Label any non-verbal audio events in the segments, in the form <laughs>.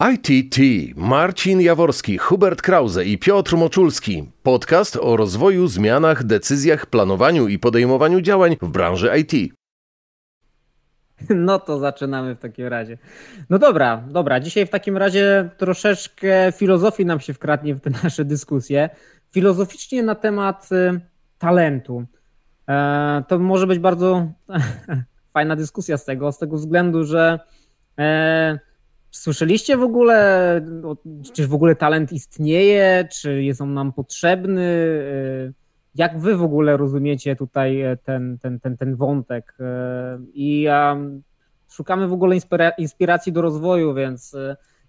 ITT Marcin Jaworski, Hubert Krause i Piotr Moczulski. Podcast o rozwoju, zmianach, decyzjach, planowaniu i podejmowaniu działań w branży IT. No to zaczynamy w takim razie. No dobra, dobra. Dzisiaj w takim razie troszeczkę filozofii nam się wkradnie w te nasze dyskusje. Filozoficznie na temat y, talentu. E, to może być bardzo <laughs> fajna dyskusja z tego, z tego względu, że e, Słyszeliście w ogóle, czy w ogóle talent istnieje, czy jest on nam potrzebny? Y, jak wy w ogóle rozumiecie tutaj ten, ten, ten, ten wątek? Y, I szukamy w ogóle inspiracji do rozwoju, więc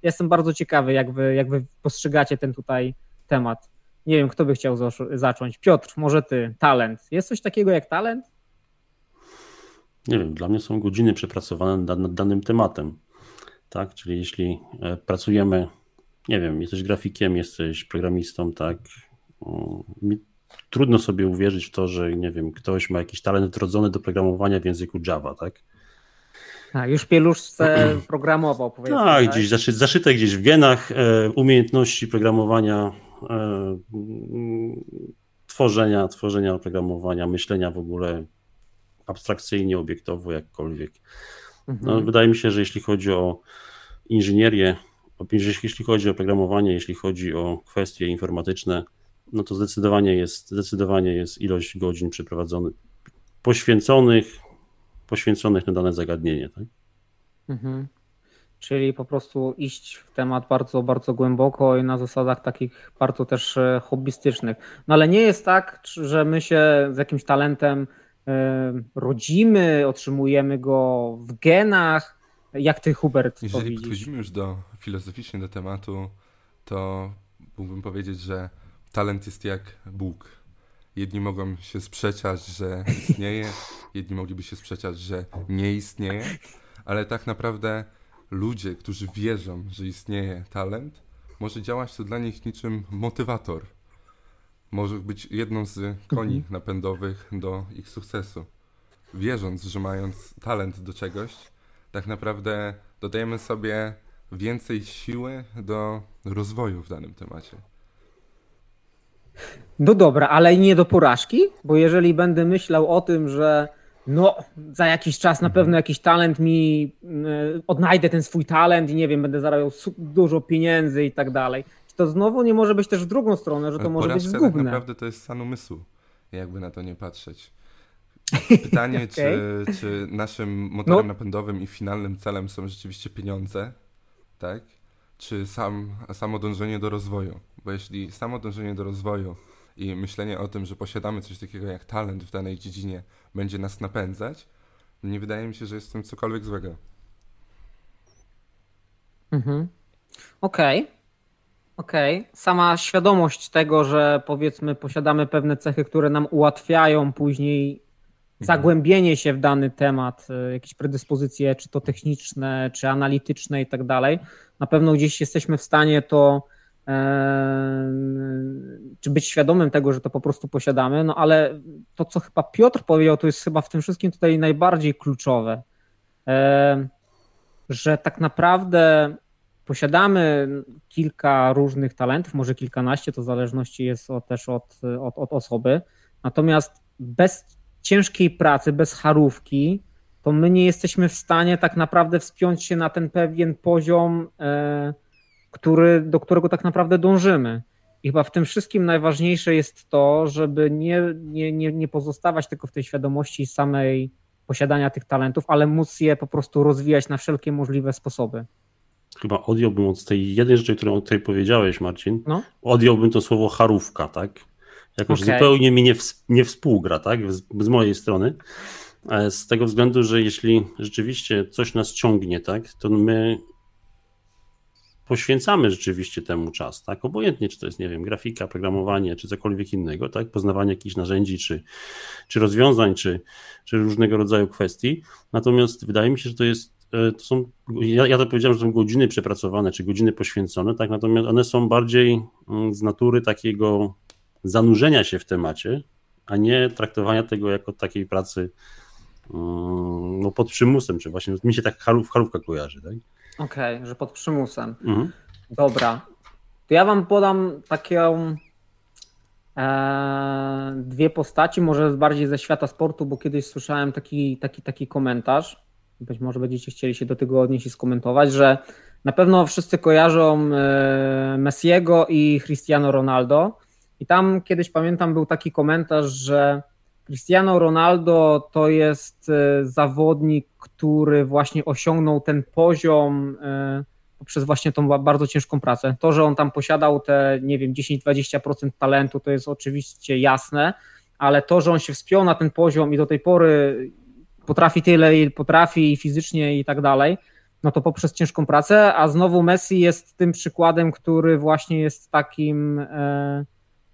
jestem bardzo ciekawy, jak wy, jak wy postrzegacie ten tutaj temat. Nie wiem, kto by chciał zacząć. Piotr, może ty, talent. Jest coś takiego jak talent? Nie wiem, dla mnie są godziny przepracowane nad danym tematem tak? Czyli jeśli e, pracujemy, nie wiem, jesteś grafikiem, jesteś programistą, tak? Trudno sobie uwierzyć w to, że nie wiem, ktoś ma jakiś talent wrodzony do programowania w języku Java, tak? A, już pieluszce <clears throat> programował, powiedzmy. Tak, tak? gdzieś zaszy, zaszyte gdzieś w genach e, umiejętności programowania, e, tworzenia, tworzenia oprogramowania, myślenia w ogóle abstrakcyjnie, obiektowo, jakkolwiek. No, mhm. wydaje mi się, że jeśli chodzi o inżynierię, jeśli chodzi o programowanie, jeśli chodzi o kwestie informatyczne, no to zdecydowanie jest, zdecydowanie jest ilość godzin przeprowadzonych, poświęconych, poświęconych na dane zagadnienie. Tak? Mhm. Czyli po prostu iść w temat bardzo, bardzo głęboko i na zasadach takich bardzo też e, hobbystycznych. No ale nie jest tak, że my się z jakimś talentem rodzimy, otrzymujemy go w genach. Jak ty, Hubert, Jeżeli to widzisz? podchodzimy już do filozoficznie do tematu, to mógłbym powiedzieć, że talent jest jak Bóg. Jedni mogą się sprzeczać, że istnieje, jedni mogliby się sprzeczać, że nie istnieje, ale tak naprawdę ludzie, którzy wierzą, że istnieje talent, może działać to dla nich niczym motywator – może być jedną z koni mhm. napędowych do ich sukcesu. Wierząc, że mając talent do czegoś, tak naprawdę dodajemy sobie więcej siły do rozwoju w danym temacie. No dobra, ale nie do porażki? Bo jeżeli będę myślał o tym, że no, za jakiś czas na mhm. pewno jakiś talent mi, y, odnajdę ten swój talent i nie wiem, będę zarabiał dużo pieniędzy i tak dalej to znowu nie może być też w drugą stronę, że to może być zgubne. tak naprawdę to jest stan umysłu, jakby na to nie patrzeć. Pytanie, okay. <laughs> czy, czy naszym motorem no. napędowym i finalnym celem są rzeczywiście pieniądze, tak? Czy sam, samo dążenie do rozwoju? Bo jeśli samo dążenie do rozwoju i myślenie o tym, że posiadamy coś takiego jak talent w danej dziedzinie będzie nas napędzać, nie wydaje mi się, że jest w tym cokolwiek złego. Mhm. Okej. Okay. Okej, okay. sama świadomość tego, że powiedzmy posiadamy pewne cechy, które nam ułatwiają później mhm. zagłębienie się w dany temat, e, jakieś predyspozycje, czy to techniczne, czy analityczne i tak dalej, na pewno gdzieś jesteśmy w stanie to, e, czy być świadomym tego, że to po prostu posiadamy, no ale to, co chyba Piotr powiedział, to jest chyba w tym wszystkim tutaj najbardziej kluczowe, e, że tak naprawdę Posiadamy kilka różnych talentów, może kilkanaście, to w zależności jest od, też od, od, od osoby. Natomiast bez ciężkiej pracy, bez charówki, to my nie jesteśmy w stanie tak naprawdę wspiąć się na ten pewien poziom, e, który, do którego tak naprawdę dążymy. I chyba w tym wszystkim najważniejsze jest to, żeby nie, nie, nie, nie pozostawać tylko w tej świadomości samej posiadania tych talentów, ale móc je po prostu rozwijać na wszelkie możliwe sposoby chyba odjąłbym od tej jednej rzeczy, którą tutaj powiedziałeś, Marcin, no? odjąłbym to słowo charówka, tak? Jakoś okay. zupełnie mi nie, w, nie współgra, tak? Z, z, mojej strony. E, z tego względu, że jeśli rzeczywiście coś nas ciągnie, tak, to my poświęcamy rzeczywiście temu czas, tak? Obojętnie, czy to jest, nie wiem, grafika, programowanie, czy cokolwiek innego, tak? Poznawanie jakichś narzędzi, czy, czy rozwiązań, czy, czy różnego rodzaju kwestii. Natomiast wydaje mi się, że to jest to są, ja, ja to powiedziałem, że są godziny przepracowane, czy godziny poświęcone, tak, natomiast one są bardziej mm, z natury takiego zanurzenia się w temacie, a nie traktowania tego jako takiej pracy mm, no, pod przymusem, czy właśnie mi się tak halów, halówka kojarzy, tak? Okej, okay, że pod przymusem. Mhm. Dobra. To ja wam podam taką e, dwie postaci, może bardziej ze świata sportu, bo kiedyś słyszałem taki, taki, taki komentarz. Być może będziecie chcieli się do tego odnieść i skomentować, że na pewno wszyscy kojarzą e, Messiego i Cristiano Ronaldo. I tam kiedyś pamiętam był taki komentarz, że Cristiano Ronaldo to jest e, zawodnik, który właśnie osiągnął ten poziom e, poprzez właśnie tą bardzo ciężką pracę. To, że on tam posiadał te, nie wiem, 10-20% talentu, to jest oczywiście jasne, ale to, że on się wspiął na ten poziom i do tej pory potrafi tyle, ile potrafi fizycznie i tak dalej, no to poprzez ciężką pracę, a znowu Messi jest tym przykładem, który właśnie jest takim e,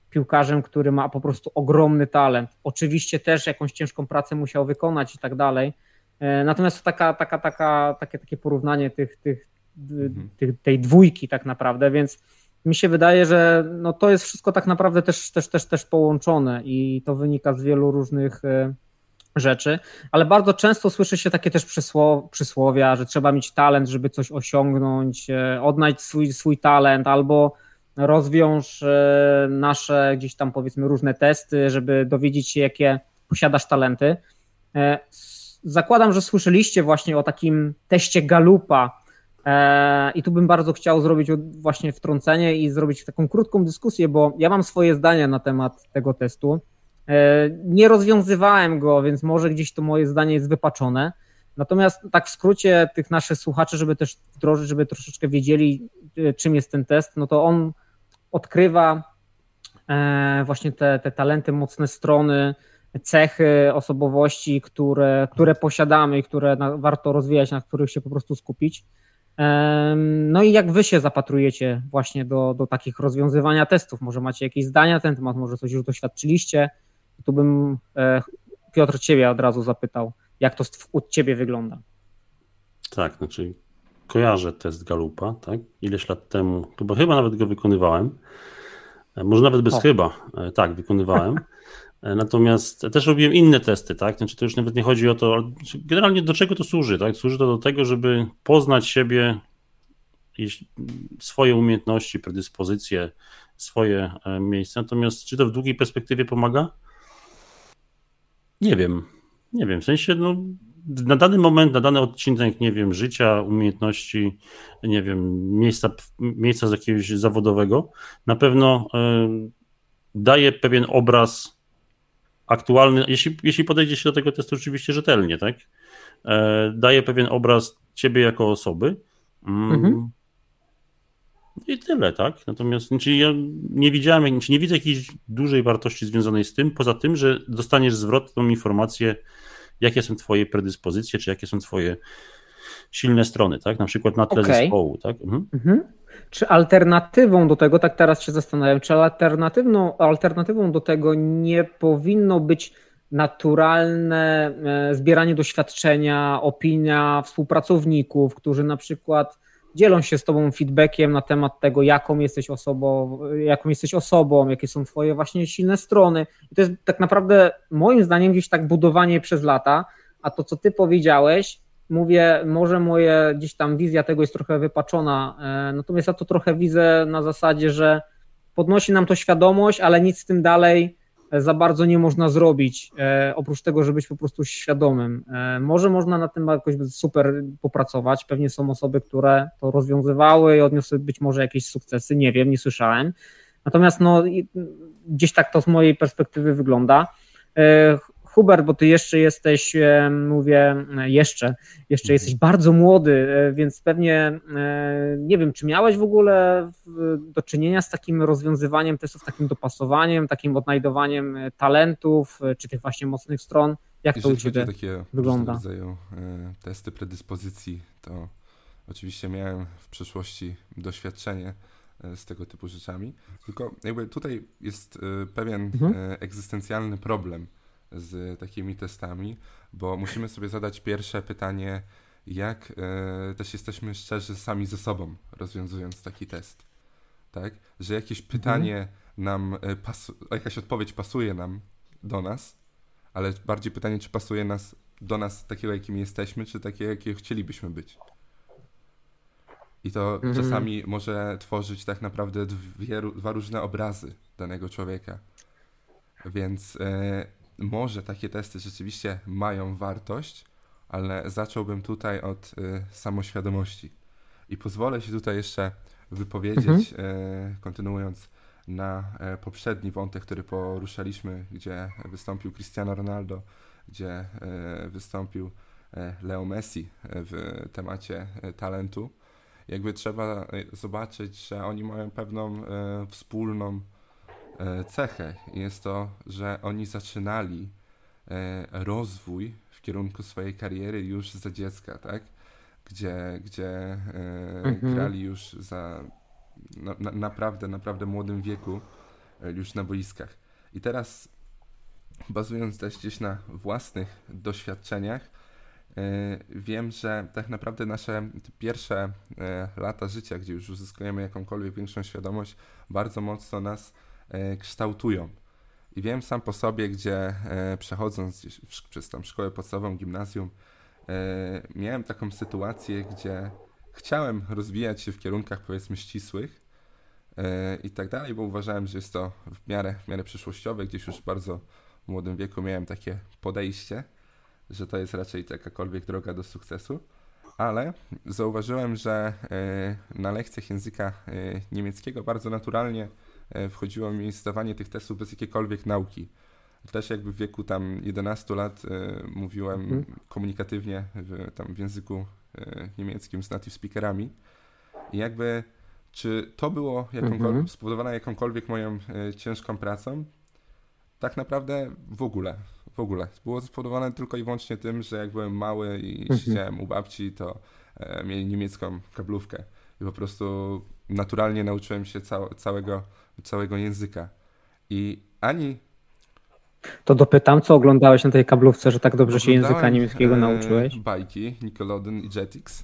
piłkarzem, który ma po prostu ogromny talent. Oczywiście też jakąś ciężką pracę musiał wykonać i tak dalej. E, natomiast to taka, taka, taka, takie, takie porównanie tych, tych, mhm. tych, tej dwójki tak naprawdę, więc mi się wydaje, że no to jest wszystko tak naprawdę też, też, też, też połączone i to wynika z wielu różnych e, rzeczy, ale bardzo często słyszy się takie też przysłowia, że trzeba mieć talent, żeby coś osiągnąć, e, odnaleźć swój, swój talent albo rozwiąż e, nasze gdzieś tam powiedzmy różne testy, żeby dowiedzieć się, jakie posiadasz talenty. E, zakładam, że słyszeliście właśnie o takim teście Galupa i tu bym bardzo chciał zrobić właśnie wtrącenie i zrobić taką krótką dyskusję, bo ja mam swoje zdanie na temat tego testu. E, nie rozwiązywałem go, więc może gdzieś to moje zdanie jest wypaczone. Natomiast tak w skrócie tych naszych słuchaczy, żeby też wdrożyć, żeby troszeczkę wiedzieli, e, czym jest ten test, no to on odkrywa e, właśnie te, te talenty, mocne strony, cechy osobowości, które, które posiadamy i które warto rozwijać, na których się po prostu skupić. No i jak wy się zapatrujecie właśnie do, do takich rozwiązywania testów? Może macie jakieś zdania na ten temat, może coś już doświadczyliście? Tu bym e, Piotr ciebie od razu zapytał, jak to u ciebie wygląda. Tak, znaczy kojarzę test Galupa, tak? Ileś lat temu, chyba, chyba nawet go wykonywałem. E, może nawet bez o. chyba, e, tak, wykonywałem. Natomiast też robiłem inne testy, tak? Znaczy to już nawet nie chodzi o to, generalnie do czego to służy, tak? Służy to do tego, żeby poznać siebie, swoje umiejętności, predyspozycje, swoje miejsce. Natomiast czy to w długiej perspektywie pomaga? Nie wiem. Nie wiem. W sensie, no, na dany moment, na dany odcinek, nie wiem, życia, umiejętności, nie wiem, miejsca, miejsca z jakiegoś zawodowego, na pewno y, daje pewien obraz aktualny, jeśli, jeśli podejdzie się do tego testu oczywiście rzetelnie, tak? Y, daje pewien obraz ciebie jako osoby. Mm, mhm. I tyle, tak? Natomiast znaczy ja nie widziałem, znaczy nie widzę jakiejś dużej wartości związanej z tym, poza tym, że dostaniesz zwrotną informację, jakie są twoje predyspozycje, czy jakie są twoje silne strony, tak? Na przykład na tle okay. zespołu, tak? Mhm. Mhm. Czy alternatywą do tego, tak teraz się zastanawiam, czy alternatywną, alternatywą do tego nie powinno być naturalne e, zbieranie doświadczenia, opinia współpracowników, którzy na przykład dzielą się z tobą feedbackiem na temat tego, jaką jesteś osobą, jaką jesteś osobą, jakie są twoje właśnie silne strony. I to jest tak naprawdę moim zdaniem gdzieś tak budowanie przez lata, a to, co ty powiedziałeś, mówię, może moje gdzieś tam wizja tego jest trochę wypaczona, e, natomiast ja to trochę widzę na zasadzie, że podnosi nam to świadomość, ale nic z tym dalej za bardzo nie można zrobić, e, oprócz tego, żeby być po prostu świadomym. E, może można na tym jakoś super popracować, pewnie są osoby, które to rozwiązywały i odniosły być może jakieś sukcesy, nie wiem, nie słyszałem. Natomiast no, gdzieś tak to z mojej perspektywy wygląda. Hubert, bo ty jeszcze jesteś, e, mówię, e, jeszcze, jeszcze mhm. jesteś bardzo młody, e, więc pewnie nie wiem, czy miałeś w ogóle do czynienia z takim rozwiązywaniem testów, takim dopasowaniem, takim odnajdowaniem talentów, czy tych właśnie mocnych stron. Jak Jeżeli to u ciebie takie wygląda? rodzaju testy predyspozycji, to oczywiście miałem w przeszłości doświadczenie z tego typu rzeczami. Tylko jakby tutaj jest pewien mhm. egzystencjalny problem z takimi testami, bo musimy sobie zadać pierwsze pytanie, jak e, też jesteśmy szczerzy sami ze sobą, rozwiązując taki test. Tak? Że jakieś mhm. pytanie nam, e, jakaś odpowiedź pasuje nam do nas, ale bardziej pytanie, czy pasuje nas do nas takiego, jakim jesteśmy, czy takiego, jakiego chcielibyśmy być. I to mhm. czasami może tworzyć tak naprawdę dwie, dwa różne obrazy danego człowieka. Więc e, może takie testy rzeczywiście mają wartość, ale zacząłbym tutaj od y, samoświadomości. I pozwolę się tutaj jeszcze wypowiedzieć, mhm. y, kontynuując na y, poprzedni wątek, który poruszaliśmy, gdzie wystąpił Cristiano Ronaldo, gdzie wystąpił Leo Messi w temacie talentu. Jakby trzeba zobaczyć, że oni mają pewną wspólną cechę. Jest to, że oni zaczynali rozwój kierunku swojej kariery już za dziecka, tak? Gdzie, gdzie e, mhm. grali już za na, na, naprawdę, naprawdę młodym wieku e, już na boiskach. I teraz bazując też gdzieś na własnych doświadczeniach, e, wiem, że tak naprawdę nasze pierwsze lata życia, gdzie już uzyskujemy jakąkolwiek większą świadomość, bardzo mocno nas kształtują. I wiem sam po sobie, gdzie e, przechodząc przez tam szkołę podstawową, gimnazjum, e, miałem taką sytuację, gdzie chciałem rozwijać się w kierunkach powiedzmy ścisłych e, i tak dalej, bo uważałem, że jest to w miarę, w miarę przyszłościowe. Gdzieś już w bardzo młodym wieku miałem takie podejście, że to jest raczej jakakolwiek droga do sukcesu. Ale zauważyłem, że e, na lekcjach języka e, niemieckiego bardzo naturalnie E, wchodziło mi zdawanie tych testów bez jakiejkolwiek nauki. Też jakby w wieku tam 11 lat e, mówiłem mhm. komunikatywnie w, tam w języku e, niemieckim z native speakerami. I jakby czy to było jakąkolwiek, mhm. spowodowane jakąkolwiek moją ciężką pracą? Tak naprawdę w ogóle. W ogóle. Było spowodowane tylko i wyłącznie tym, że jak byłem mały i mhm. siedziałem u babci, to e, mieli niemiecką kablówkę. I po prostu naturalnie nauczyłem się cał, całego całego języka. I ani. To dopytam, co oglądałeś na tej kablówce, że tak dobrze się języka niemieckiego e, nauczyłeś? Bajki Nickelodeon i Jetix,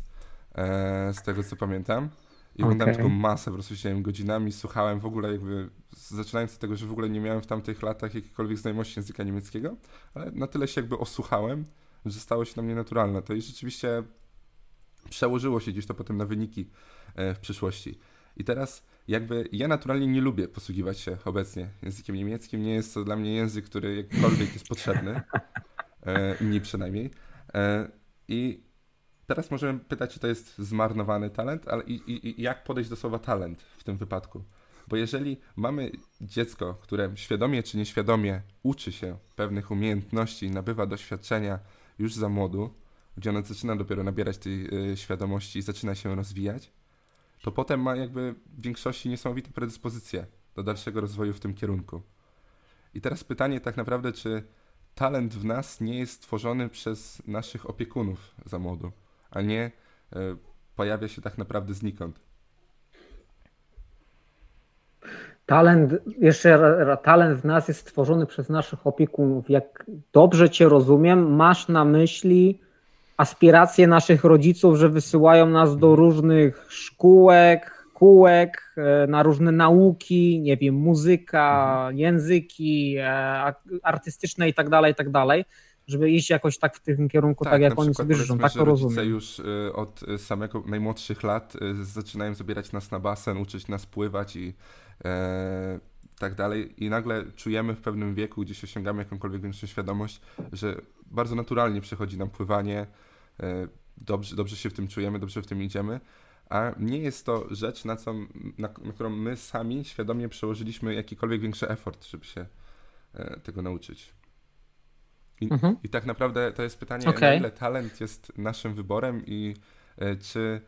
e, z tego co pamiętam. I okay. oglądałem tylko masę, po prostu siedziałem godzinami, słuchałem w ogóle jakby, zaczynając od tego, że w ogóle nie miałem w tamtych latach jakiejkolwiek znajomości języka niemieckiego, ale na tyle się jakby osłuchałem, że stało się dla mnie naturalne. To i rzeczywiście przełożyło się gdzieś to potem na wyniki e, w przyszłości. I teraz jakby ja naturalnie nie lubię posługiwać się obecnie językiem niemieckim. Nie jest to dla mnie język, który jakkolwiek jest potrzebny. <laughs> E, mi przynajmniej. E, I teraz możemy pytać, czy to jest zmarnowany talent, ale i, i, i jak podejść do słowa talent w tym wypadku. Bo jeżeli mamy dziecko, które świadomie czy nieświadomie uczy się pewnych umiejętności, nabywa doświadczenia już za młodu, gdzie ono zaczyna dopiero nabierać tej y, świadomości i zaczyna się rozwijać, to potem ma jakby w większości niesamowite predyspozycje do dalszego rozwoju w tym kierunku. I teraz pytanie tak naprawdę, czy talent w nas nie jest tworzony przez naszych opiekunów za młodu, a nie y, pojawia się tak naprawdę znikąd. Talent, jeszcze talent w nas jest stworzony przez naszych opiekunów. Jak dobrze Cię rozumiem, masz na myśli aspiracje naszych rodziców, że wysyłają nas do różnych szkółek, kółek, e, na różne nauki, nie wiem, muzyka, mhm. języki e, artystyczne i tak dalej, i tak dalej, żeby iść jakoś tak w tym kierunku, tak, tak jak oni sobie życzą, tak to rozumiem. już e, od samego najmłodszych lat zaczynają zabierać nas na basen, uczyć nas pływać i e, tak dalej i nagle czujemy w pewnym wieku, gdzieś osiągamy jakąkolwiek większą świadomość, że bardzo naturalnie przychodzi nam pływanie, dobrze, dobrze się w tym czujemy, dobrze w tym idziemy, a nie jest to rzecz, na, co, na, na którą my sami świadomie przełożyliśmy jakikolwiek większy effort, żeby się e, tego nauczyć. I, mhm. I, tak naprawdę to jest pytanie, okay. na ile talent jest naszym wyborem i e, czy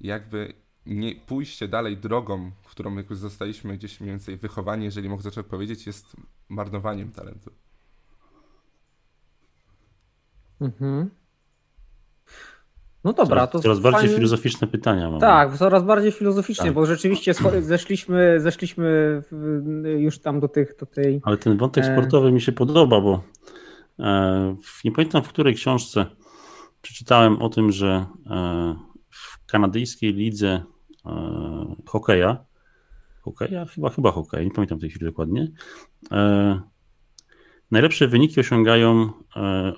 jakby nie pójście dalej drogą, którą jakoś zostaliśmy gdzieś mniej więcej wychowani, jeżeli mogę zacząć powiedzieć, jest marnowaniem talentu. Mhm. No dobra, to. Coraz bardziej fajnie... filozoficzne pytania mam. Tak, coraz bardziej filozoficznie, tak. bo rzeczywiście <clears throat> zeszliśmy, zeszliśmy już tam do tych. Do tej... Ale ten wątek e, sportowy mi się podoba, bo e, nie pamiętam w której książce przeczytałem o tym, że e, w kanadyjskiej lidze hokeja, hokeja, chyba, chyba hokej, nie pamiętam w tej chwili dokładnie, najlepsze wyniki osiągają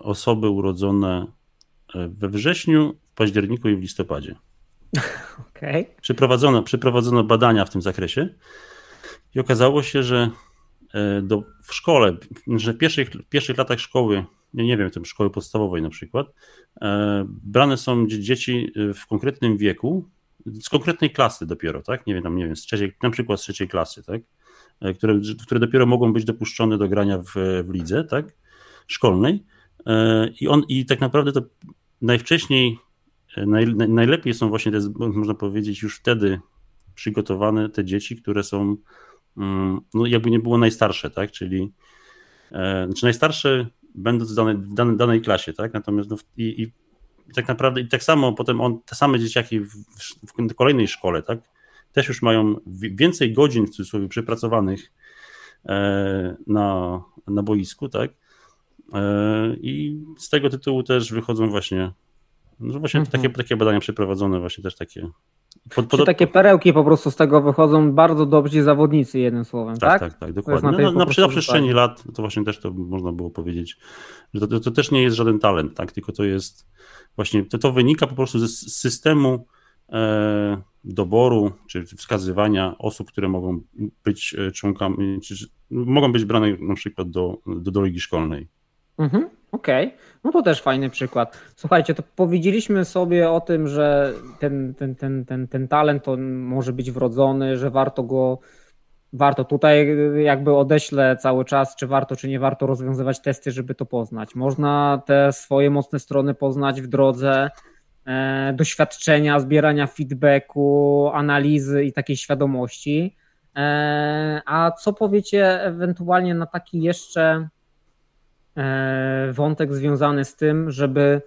osoby urodzone we wrześniu w październiku i w listopadzie. <laughs> Okay. Przeprowadzono, przeprowadzono badania w tym zakresie i okazało się, że e, do, w szkole, że w pierwszych, w pierwszych latach szkoły, nie, nie wiem, tym szkoły podstawowej na przykład, e, brane są dzieci w konkretnym wieku, z konkretnej klasy dopiero, tak? Nie wiem, tam, nie wiem, z trzeciej, na przykład z trzeciej klasy, tak? E, które, które dopiero mogą być dopuszczone do grania w, w lidze, tak? Szkolnej. I on, i tak naprawdę to najwcześniej, naj, najlepiej są właśnie te, można powiedzieć, już wtedy przygotowane te dzieci, które są Mm, no jakby nie było najstarsze, tak, czyli e, znaczy najstarsze będąc w danej, w danej, danej klasie, tak, natomiast no, i, i, tak naprawdę i tak samo potem on, te same dzieciaki w, w kolejnej szkole, tak, też już mają więcej godzin w cudzysłowie przepracowanych e, na, na boisku, tak, e, i z tego tytułu też wychodzą właśnie, no właśnie mhm. takie, takie badania przeprowadzone, właśnie też takie pod, pod... Takie perełki po prostu z tego wychodzą bardzo dobrzy zawodnicy, jednym słowem, tak? Tak, tak, tak dokładnie. Na, no, na, na, przestrzeni lat to właśnie też to można było powiedzieć, że to, to, to, też nie jest żaden talent, tak? Tylko to jest właśnie, to, to wynika po prostu z systemu e, doboru czy wskazywania osób, które mogą być e, członkami, czy, mogą być brane na przykład do, do, do szkolnej. Mhm, Okej, okay. no to też fajny przykład. Słuchajcie, to powiedzieliśmy sobie o tym, że ten, ten, ten, ten, ten talent to może być wrodzony, że warto go, warto tutaj jakby odeślę cały czas, czy warto, czy nie warto rozwiązywać testy, żeby to poznać. Można te swoje mocne strony poznać w drodze e, doświadczenia, zbierania feedbacku, analizy i takiej świadomości. E, a co powiecie ewentualnie na taki jeszcze wątek związany z tym, żeby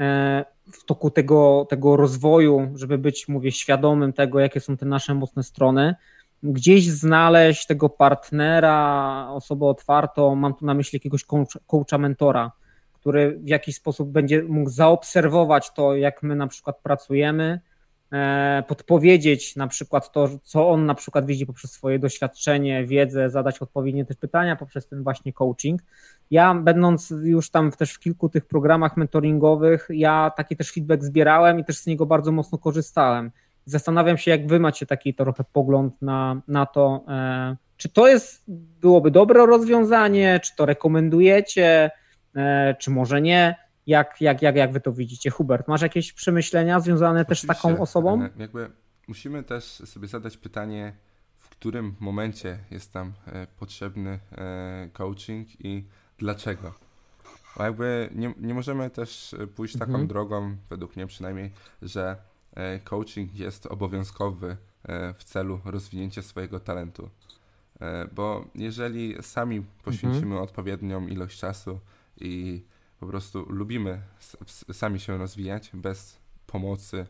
e, w toku tego, tego rozwoju, żeby być, mówię, świadomym tego, jakie są te nasze mocne strony, gdzieś znaleźć tego partnera, osobę otwartą, mam tu na myśli jakiegoś coacha, mentora, który w jakiś sposób będzie mógł zaobserwować to, jak my na przykład pracujemy, E, podpowiedzieć na przykład to, co on na przykład widzi poprzez swoje doświadczenie, wiedzę, zadać odpowiednie też pytania poprzez ten właśnie coaching. Ja będąc już tam też w kilku tych programach mentoringowych, ja taki też feedback zbierałem i też z niego bardzo mocno korzystałem. Zastanawiam się, jak wy macie taki trochę pogląd na, na to, e, czy to jest, byłoby dobre rozwiązanie, czy to rekomendujecie, e, czy może nie jak, jak, jak, jak wy to widzicie? Hubert, masz jakieś przemyślenia związane Oczywiście, też z taką osobą? E, jakby musimy też sobie zadać pytanie, w którym momencie jest tam e, potrzebny e, coaching i dlaczego. Bo jakby nie, nie możemy też pójść taką mhm. drogą, według mnie przynajmniej, że coaching jest obowiązkowy w celu rozwinięcia swojego talentu. Bo jeżeli sami poświęcimy mhm. odpowiednią ilość czasu i po prostu lubimy sami się rozwijać bez pomocy,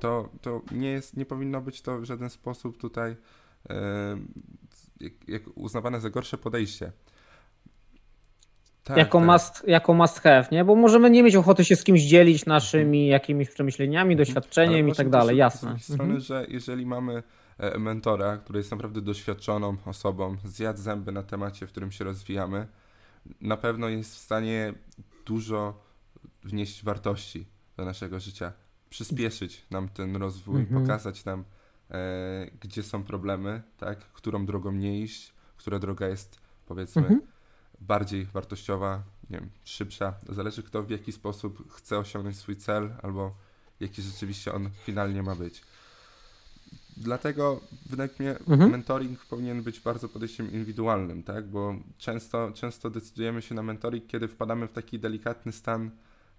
to, to nie, jest, nie powinno być to w żaden sposób tutaj jak, jak uznawane za gorsze podejście. Tak, jako, tak. Must, jako must have, nie? Bo możemy nie mieć ochoty się z kimś dzielić naszymi jakimiś przemyśleniami, mhm. doświadczeniem i tak dalej, jasne. Z strony, mhm. że jeżeli mamy e, mentora, który jest naprawdę doświadczoną osobą, zjadł zęby na temacie, w którym się rozwijamy, na pewno jest w stanie dużo wnieść wartości do naszego życia, przyspieszyć nam ten rozwój, mhm. pokazać nam, e, gdzie są problemy, tak, którą drogą nie iść, która droga jest powiedzmy mhm. bardziej wartościowa, nie wiem, szybsza. Zależy kto w jaki sposób chce osiągnąć swój cel albo jaki rzeczywiście on finalnie ma być. Dlatego mi się, mhm. mentoring powinien być bardzo podejściem indywidualnym, tak? Bo często, często decydujemy się na mentoring, kiedy wpadamy w taki delikatny stan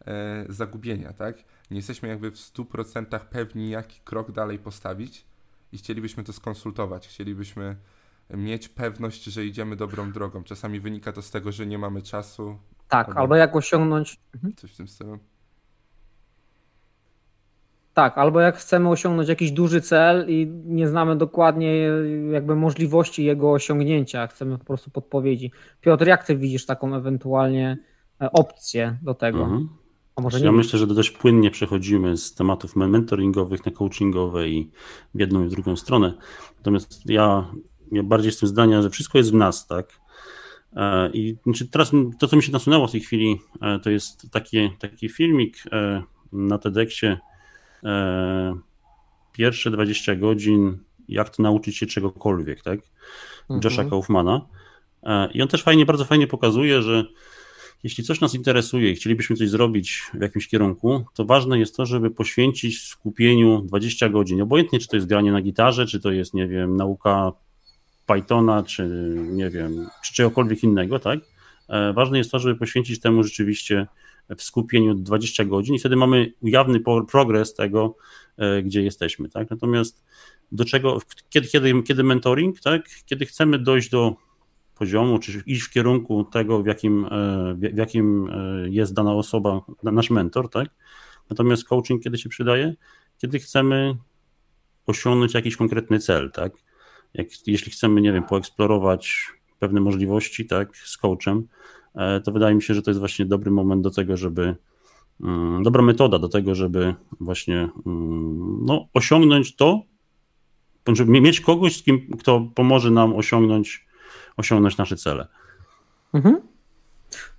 e, zagubienia, tak? Nie jesteśmy jakby w 100% pewni, jaki krok dalej postawić i chcielibyśmy to skonsultować, chcielibyśmy mieć pewność, że idziemy dobrą drogą. Czasami wynika to z tego, że nie mamy czasu. Tak, albo, albo jak osiągnąć. Mhm. Coś w tym stylu. Tak, albo jak chcemy osiągnąć jakiś duży cel i nie znamy dokładnie jakby możliwości jego osiągnięcia, chcemy po prostu podpowiedzi. Piotr, jak ty widzisz taką ewentualnie e, opcję do tego? Mhm. A może nie ja myślę, że dość płynnie przechodzimy z tematów mentoringowych na coachingowe i w jedną i w drugą stronę. Natomiast ja, ja bardziej jestem zdania, że wszystko jest w nas, tak? E, I znaczy teraz to, co mi się nasunęło w tej chwili, e, to jest taki, taki filmik na TEDxie pierwsze 20 godzin, jak to nauczyć się czegokolwiek, tak? Mhm. Josha Kaufmana. E, I on też fajnie, bardzo fajnie pokazuje, że jeśli coś nas interesuje i chcielibyśmy coś zrobić w jakimś kierunku, to ważne jest to, żeby poświęcić skupieniu 20 godzin. Obojętnie, czy to jest granie na gitarze, czy to jest, nie wiem, nauka Pythona, czy nie wiem, czy czegokolwiek innego, tak? E, ważne jest to, żeby poświęcić temu rzeczywiście w skupieniu 20 godzin i wtedy mamy ujawny progres tego, e, gdzie jesteśmy, tak? Natomiast do czego, kiedy, kiedy, kiedy mentoring, tak? Kiedy chcemy dojść do poziomu, czy iść w kierunku tego, w jakim, e, w jakim jest dana osoba, nasz mentor, tak? Natomiast coaching kiedy się przydaje? Kiedy chcemy osiągnąć jakiś konkretny cel, tak? Jak, jeśli chcemy, nie wiem, poeksplorować pewne możliwości, tak, z coachem, e, to wydaje mi się, że to jest właśnie dobry moment do tego, żeby, mm, dobra metoda do tego, żeby właśnie mm, no, osiągnąć to, żeby mieć kogoś, z kim, kto pomoże nam osiągnąć, osiągnąć nasze cele. Mhm.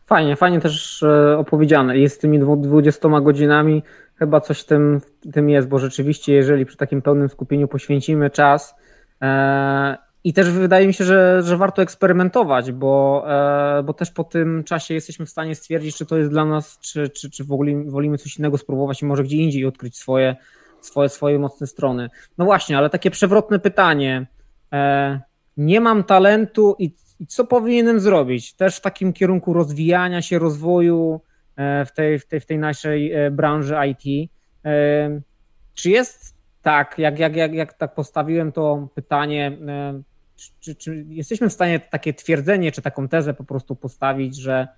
Fajnie, fajnie też e, opowiedziane. Jest z tymi 20 godzinami chyba coś tym, tym jest, bo rzeczywiście, jeżeli przy takim pełnym skupieniu poświęcimy czas, e, i też wydaje mi się, że, że warto eksperymentować, bo, e, bo też po tym czasie jesteśmy w stanie stwierdzić, czy to jest dla nas, czy, czy, czy wolimy, wolimy coś innego spróbować i może gdzie indziej odkryć swoje, swoje, swoje mocne strony. No właśnie, ale takie przewrotne pytanie. E, nie mam talentu i, i co powinienem zrobić? Też w takim kierunku rozwijania się, rozwoju e, w tej, w tej, w tej naszej branży IT. Czy jest tak, jak, jak, jak, jak tak postawiłem to pytanie, czy, czy jesteśmy w stanie takie twierdzenie, czy taką tezę po prostu postawić, że,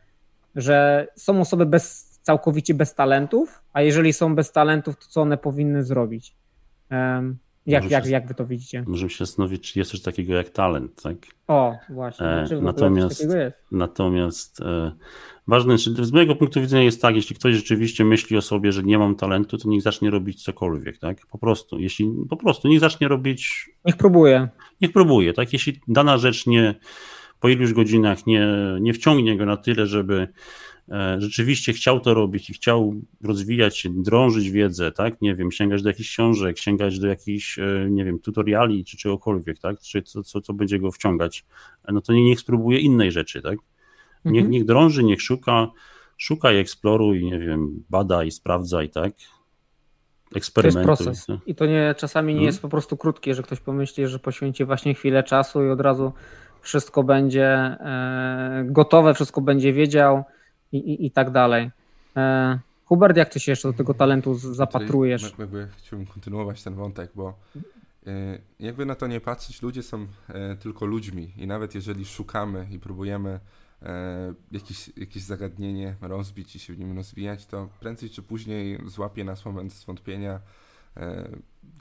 że są osoby bez, całkowicie bez talentów, a jeżeli są bez talentów, to co one powinny zrobić? Um, jak, jak, jak wy to widzicie? Możemy się zastanowić, czy jest coś takiego jak talent, tak? O, właśnie. E, natomiast natomiast e, ważne, z mojego punktu widzenia jest tak, jeśli ktoś rzeczywiście myśli o sobie, że nie mam talentu, to niech zacznie robić cokolwiek, tak? Po prostu, jeśli po prostu niech zacznie robić. Niech próbuje. Niech próbuje, tak? Jeśli dana rzecz nie po iluś godzinach nie, nie wciągnie go na tyle, żeby E, rzeczywiście chciał to robić i chciał rozwijać się, drążyć wiedzę, tak, nie wiem, sięgać do jakichś książek, sięgać do jakichś, e, nie wiem, tutoriali czy czegokolwiek, tak, czy co, co, co będzie go wciągać, e, no to nie, niech spróbuje innej rzeczy, tak, niech, mhm. niech drąży, niech szuka, szuka i eksploruj, nie wiem, bada i sprawdza i tak, eksperymentuj. To jest proces i to nie, czasami nie hmm? jest po prostu krótkie, że ktoś pomyśli, że poświęci właśnie chwilę czasu i od razu wszystko będzie e, gotowe, wszystko będzie wiedział, i, i, i tak dalej. E, Hubert, jak ty się jeszcze do tego talentu zapatrujesz? Tutaj jakby chciałbym kontynuować ten wątek, bo e, jakby na to nie patrzeć, ludzie są tylko ludźmi i nawet jeżeli szukamy i próbujemy jakieś, jakieś zagadnienie rozbić i się w nim rozwijać, to prędzej czy później złapie nas moment zwątpienia,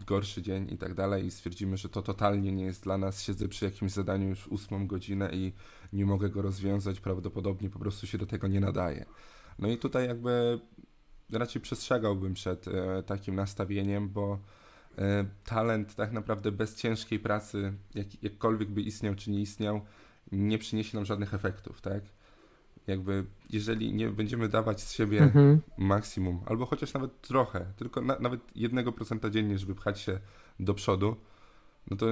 gorszy dzień i tak dalej i stwierdzimy, że to totalnie nie jest dla nas, siedzę przy jakimś zadaniu już ósmą godzinę i nie mogę go rozwiązać, prawdopodobnie po prostu się do tego nie nadaje. No i tutaj jakby raczej przestrzegałbym przed e, takim nastawieniem, bo e, talent tak naprawdę bez ciężkiej pracy, jak, jakkolwiek by istniał czy nie istniał, nie przyniesie nam żadnych efektów, tak? Jakby jeżeli nie będziemy dawać z siebie mhm. maksimum, albo chociaż nawet trochę, tylko na, nawet jednego procenta dziennie, żeby pchać się do przodu, no to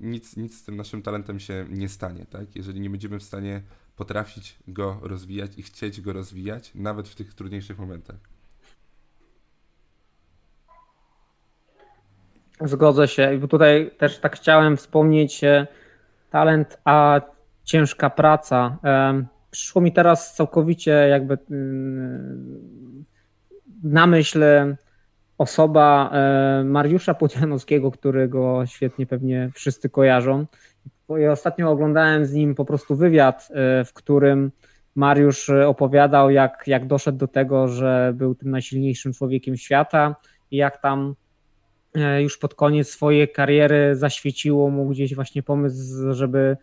nic, nic z tym naszym talentem się nie stanie, tak? Jeżeli nie będziemy w stanie potrafić go rozwijać i chcieć go rozwijać, nawet w tych trudniejszych momentach. Zgodzę się. I tutaj też tak chciałem wspomnieć e, talent, a ciężka praca. Przyszło mi teraz całkowicie jakby mm, na myśl osoba Mariusza Płodzianowskiego, którego świetnie pewnie wszyscy kojarzą. Ja ostatnio oglądałem z nim po prostu wywiad, e, w którym Mariusz opowiadał, jak, jak doszedł do tego, że był tym najsilniejszym człowiekiem świata i jak tam e, już pod koniec swojej kariery zaświeciło mu gdzieś właśnie pomysł, żeby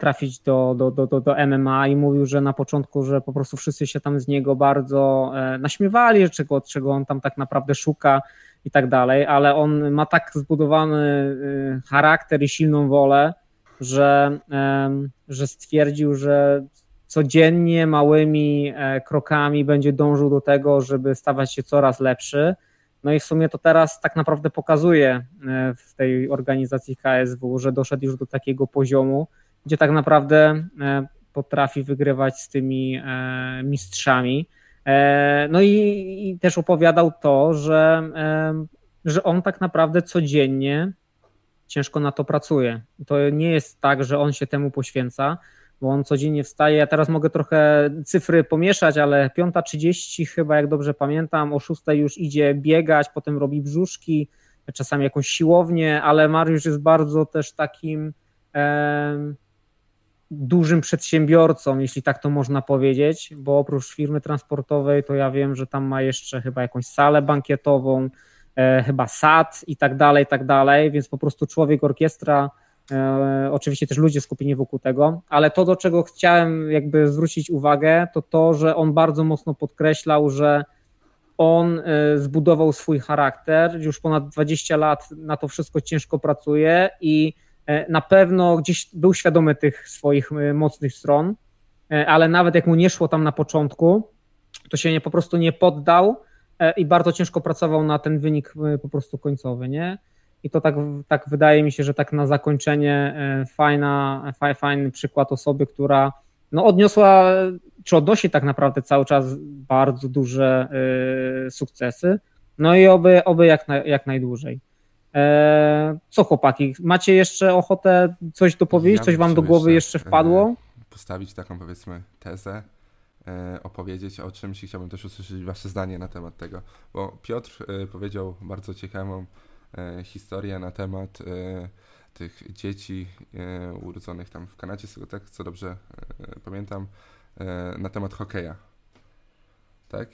trafić do, do, do, do, MMA i mówił, że na początku, że po prostu wszyscy się tam z niego bardzo e, naśmiewali, czego, czego on tam tak naprawdę szuka i tak dalej, ale on ma tak zbudowany e, charakter i silną wolę, że, że stwierdził, że codziennie małymi krokami będzie dążył do tego, żeby stawać się coraz lepszy. No i w sumie to teraz tak naprawdę pokazuje w tej organizacji KSW, że doszedł już do takiego poziomu, gdzie tak naprawdę potrafi wygrywać z tymi mistrzami. No i, i też opowiadał to, że, że on tak naprawdę codziennie ciężko na to pracuje. To nie jest tak, że on się temu poświęca, bo on codziennie wstaje. Ja teraz mogę trochę cyfry pomieszać, ale 5.30 chyba, jak dobrze pamiętam, o 6 już idzie biegać, potem robi brzuszki, czasami jakąś siłownię, ale Mariusz jest bardzo też takim e, dużym przedsiębiorcą, jeśli tak to można powiedzieć, bo oprócz firmy transportowej, to ja wiem, że tam ma jeszcze chyba jakąś salę bankietową, E, chyba SAT i tak dalej, i tak dalej, więc po prostu człowiek, orkiestra, e, oczywiście też ludzie skupieni wokół tego, ale to, do czego chciałem jakby zwrócić uwagę, to to, że on bardzo mocno podkreślał, że on e, zbudował swój charakter, już ponad 20 lat na to wszystko ciężko pracuje i na pewno gdzieś był świadomy tych swoich mocnych stron, ale nawet jak mu nie szło tam na początku, to się nie, po prostu nie poddał, E, i bardzo ciężko pracował na ten wynik e, po prostu końcowy, nie? I to tak, tak wydaje mi się, że tak na zakończenie e, fajna, fajny przykład osoby, która no odniosła, czy odnosi tak naprawdę cały czas bardzo duże sukcesy. No i oby, oby jak, na, jak najdłużej. Co chłopaki, macie jeszcze ochotę coś dopowiedzieć? Ja coś wam do głowy jeszcze wpadło? Postawić taką powiedzmy tezę, E, opowiedzieć o czymś i chciałbym też usłyszeć Wasze zdanie na temat tego, bo Piotr e, powiedział bardzo ciekawą e, historię na temat tych dzieci urodzonych tam w Kanadzie, z tego tak, co dobrze pamiętam, na temat hokeja. Tak?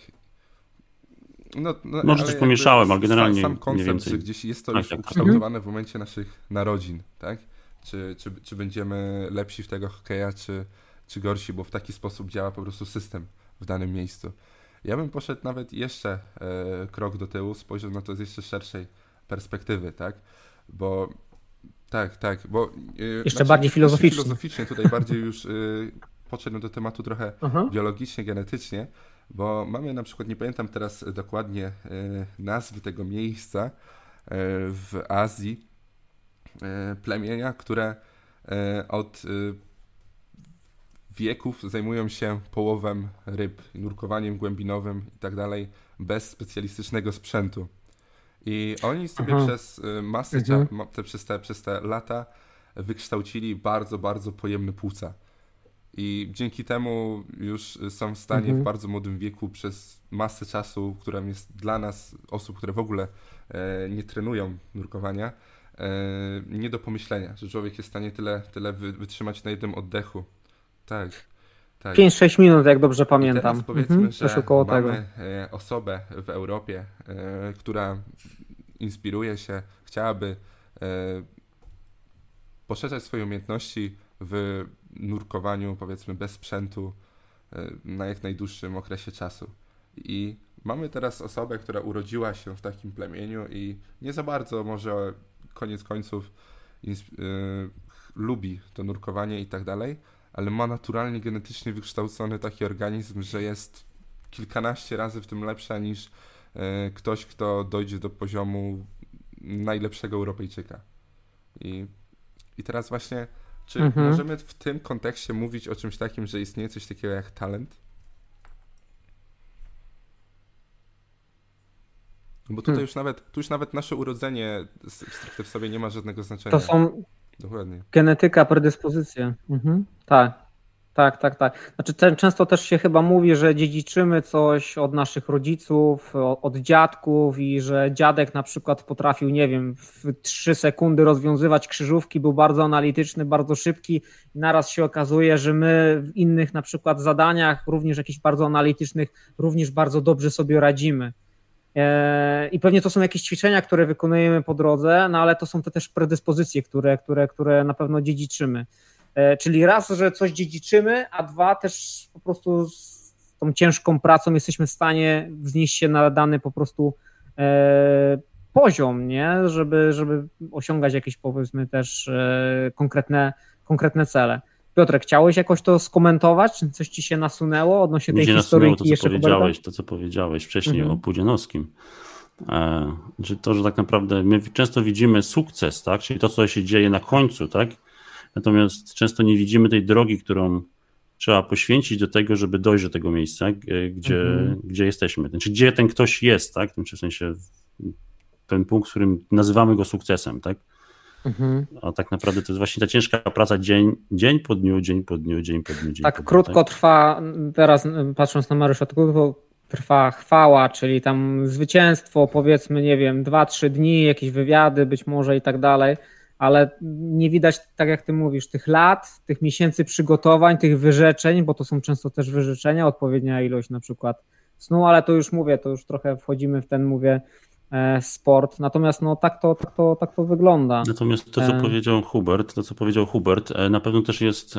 No, no, Może coś pomieszałem, ale generalnie sam, sam koncept, że gdzieś jest to tak, już tak, tak. ukształtowane w momencie naszych narodzin, tak? Czy, czy, czy będziemy lepsi w tego hokeja, czy, czy gorsi, bo w taki sposób działa po prostu system w danym miejscu. Ja bym poszedł nawet jeszcze e, krok do tyłu, spojrzał na to z jeszcze szerszej perspektywy, tak? Bo tak, tak, bo... E, jeszcze znaczy, bardziej filozoficznie. Filozoficznie tutaj bardziej już e, podszedłem do tematu trochę Aha. biologicznie, genetycznie, bo mamy na przykład, nie pamiętam teraz dokładnie e, nazwy tego miejsca e, w Azji, e, plemienia, które od wieków zajmują się połowem ryb, nurkowaniem głębinowym i tak dalej, bez specjalistycznego sprzętu. I oni sobie Aha. przez masę, mhm. te, przez, te, przez te lata wykształcili bardzo, bardzo pojemne płuca. I dzięki temu już są w stanie mhm. w bardzo młodym wieku przez masę czasu, która jest dla nas, osób, które w ogóle e, nie trenują nurkowania, e, nie do pomyślenia, że człowiek jest w stanie tyle, tyle wytrzymać na jednym oddechu tak. tak. 5-6 minut, jak dobrze pamiętam. I teraz powiedzmy, mhm, że około mamy tego. E, osobę w Europie, e, która inspiruje się, chciałaby e, poszerzać swoje umiejętności w nurkowaniu, powiedzmy, bez sprzętu na jak najdłuższym okresie czasu. I mamy teraz osobę, która urodziła się w takim plemieniu i nie za bardzo może koniec końców lubi to nurkowanie i tak dalej, ale ma naturalnie genetycznie wykształcony taki organizm, że jest kilkanaście razy w tym lepsza niż e, ktoś, kto dojdzie do poziomu najlepszego Europejczyka. I, i teraz właśnie, czy mhm. możemy w tym kontekście mówić o czymś takim, że istnieje coś takiego jak talent? Bo tutaj hmm. już nawet, tu już nawet nasze urodzenie stricte w sobie nie ma żadnego znaczenia. To są, Dokładnie. Genetyka, predyspozycje. Mhm. Tak. Tak, tak, tak. Znaczy, często też się chyba mówi, że dziedziczymy coś od naszych rodziców, od dziadków i że dziadek na przykład potrafił, nie wiem, w trzy sekundy rozwiązywać krzyżówki, był bardzo analityczny, bardzo szybki naraz się okazuje, że my w innych na przykład zadaniach, również jakichś bardzo analitycznych, również bardzo dobrze sobie radzimy. E, I pewnie to są jakieś ćwiczenia, które wykonujemy po drodze, no ale to są te też predyspozycje, które, które, które na pewno dziedziczymy. E, czyli raz, że coś dziedziczymy, a dwa też po prostu z tą ciężką pracą jesteśmy w stanie wznieść się na dany po prostu e, poziom, nie? Żeby, żeby osiągać jakieś powiedzmy też konkretne, konkretne cele. Piotrek, chciałeś jakoś to skomentować? Coś ci się nasunęło odnośnie tej historii? To, co powiedziałeś, to, co powiedziałeś wcześniej mhm. o Pudzianowskim. E, to, że tak naprawdę my często widzimy sukces, tak? Czyli to, co się dzieje na końcu, tak? Natomiast często nie widzimy tej drogi, którą trzeba poświęcić do tego, żeby dojść do tego miejsca, gdzie, mhm. gdzie jesteśmy. Znaczy, gdzie ten ktoś jest, tak? W sensie ten punkt, w którym nazywamy go sukcesem, tak? Mhm. A tak naprawdę to jest właśnie ta ciężka praca dzień, dzień po dniu, dzień po dniu, dzień po dniu. Dzień tak po dniu, krótko tak? trwa, teraz patrząc na Mariusza, krótko trwa chwała, czyli tam zwycięstwo, powiedzmy, nie wiem, dwa, trzy dni, jakieś wywiady być może i tak dalej, ale nie widać, tak jak ty mówisz, tych lat, tych miesięcy przygotowań, tych wyrzeczeń, bo to są często też wyrzeczenia, odpowiednia ilość na przykład snu, ale to już mówię, to już trochę wchodzimy w ten, mówię, e, sport. Natomiast no, tak, to, tak, to, tak to wygląda. Natomiast to, co e... powiedział Hubert, to, co powiedział Hubert, e, na pewno też jest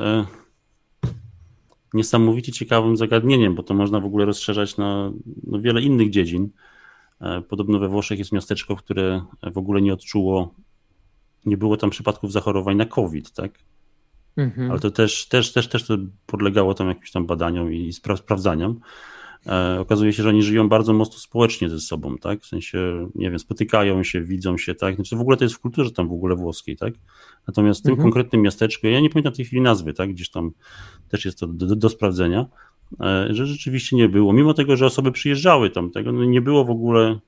niesamowicie ciekawym zagadnieniem, bo to można w ogóle rozszerzać na, na wiele innych dziedzin. Podobno we Włoszech jest miasteczko, które w ogóle nie odczuło, nie było tam przypadków zachorowań na COVID, tak? Mhm. Ale to też, też, też, też to podlegało tam jakimś tam badaniom i spra sprawdzaniom. E, okazuje się, że oni żyją bardzo mocno społecznie ze sobą, tak? W sensie, nie wiem, spotykają się, widzą się, tak? Znaczy w ogóle to jest w kulturze tam w ogóle włoskiej, tak? Natomiast w tym mhm. konkretnym miasteczku, ja nie pamiętam w tej chwili nazwy, tak? Gdzieś tam też jest to do, do, sprawdzenia, e, że rzeczywiście nie było. Mimo tego, że osoby przyjeżdżały tam, tego no nie było w ogóle,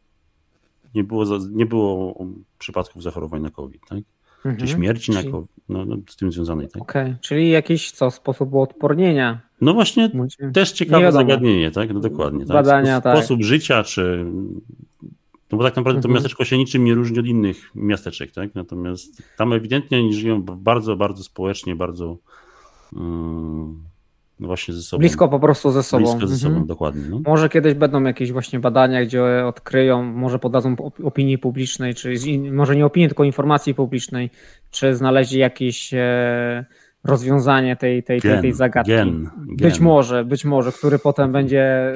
nie było, nie było przypadków zachorowań na COVID, tak? Mhm. Czy śmierci czyli... na COVID, no, no, z tym związanej, tak? Okej, okay. czyli jakiś co, sposób uodpornienia no właśnie, też ciekawe zagadnienie, tak? No dokładnie. Tak? Badania, tak. Sposób życia, czy. No bo tak naprawdę mhm. to miasteczko się niczym nie różni od innych miasteczek, tak? Natomiast tam ewidentnie oni żyją bardzo, bardzo społecznie, bardzo. Um, no właśnie ze sobą. Blisko po prostu ze sobą. Blisko ze sobą, mhm. dokładnie. No. Może kiedyś będą jakieś właśnie badania, gdzie odkryją, może podadzą opinii publicznej, czy może nie opinii, tylko informacji publicznej, czy znaleźli jakieś. E, rozwiązanie tej, tej, tej, tej zagadki. Gen, być gen. może, być może, który potem będzie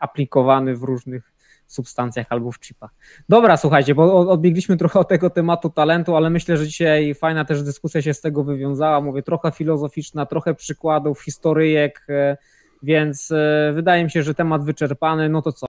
aplikowany w różnych substancjach albo w chipach. Dobra, słuchajcie, bo odbiegliśmy trochę od tego tematu talentu, ale myślę, że dzisiaj fajna też dyskusja się z tego wywiązała. Mówię, trochę filozoficzna, trochę przykładów, historyjek, e, więc e, wydaje mi się, że temat wyczerpany. No to co?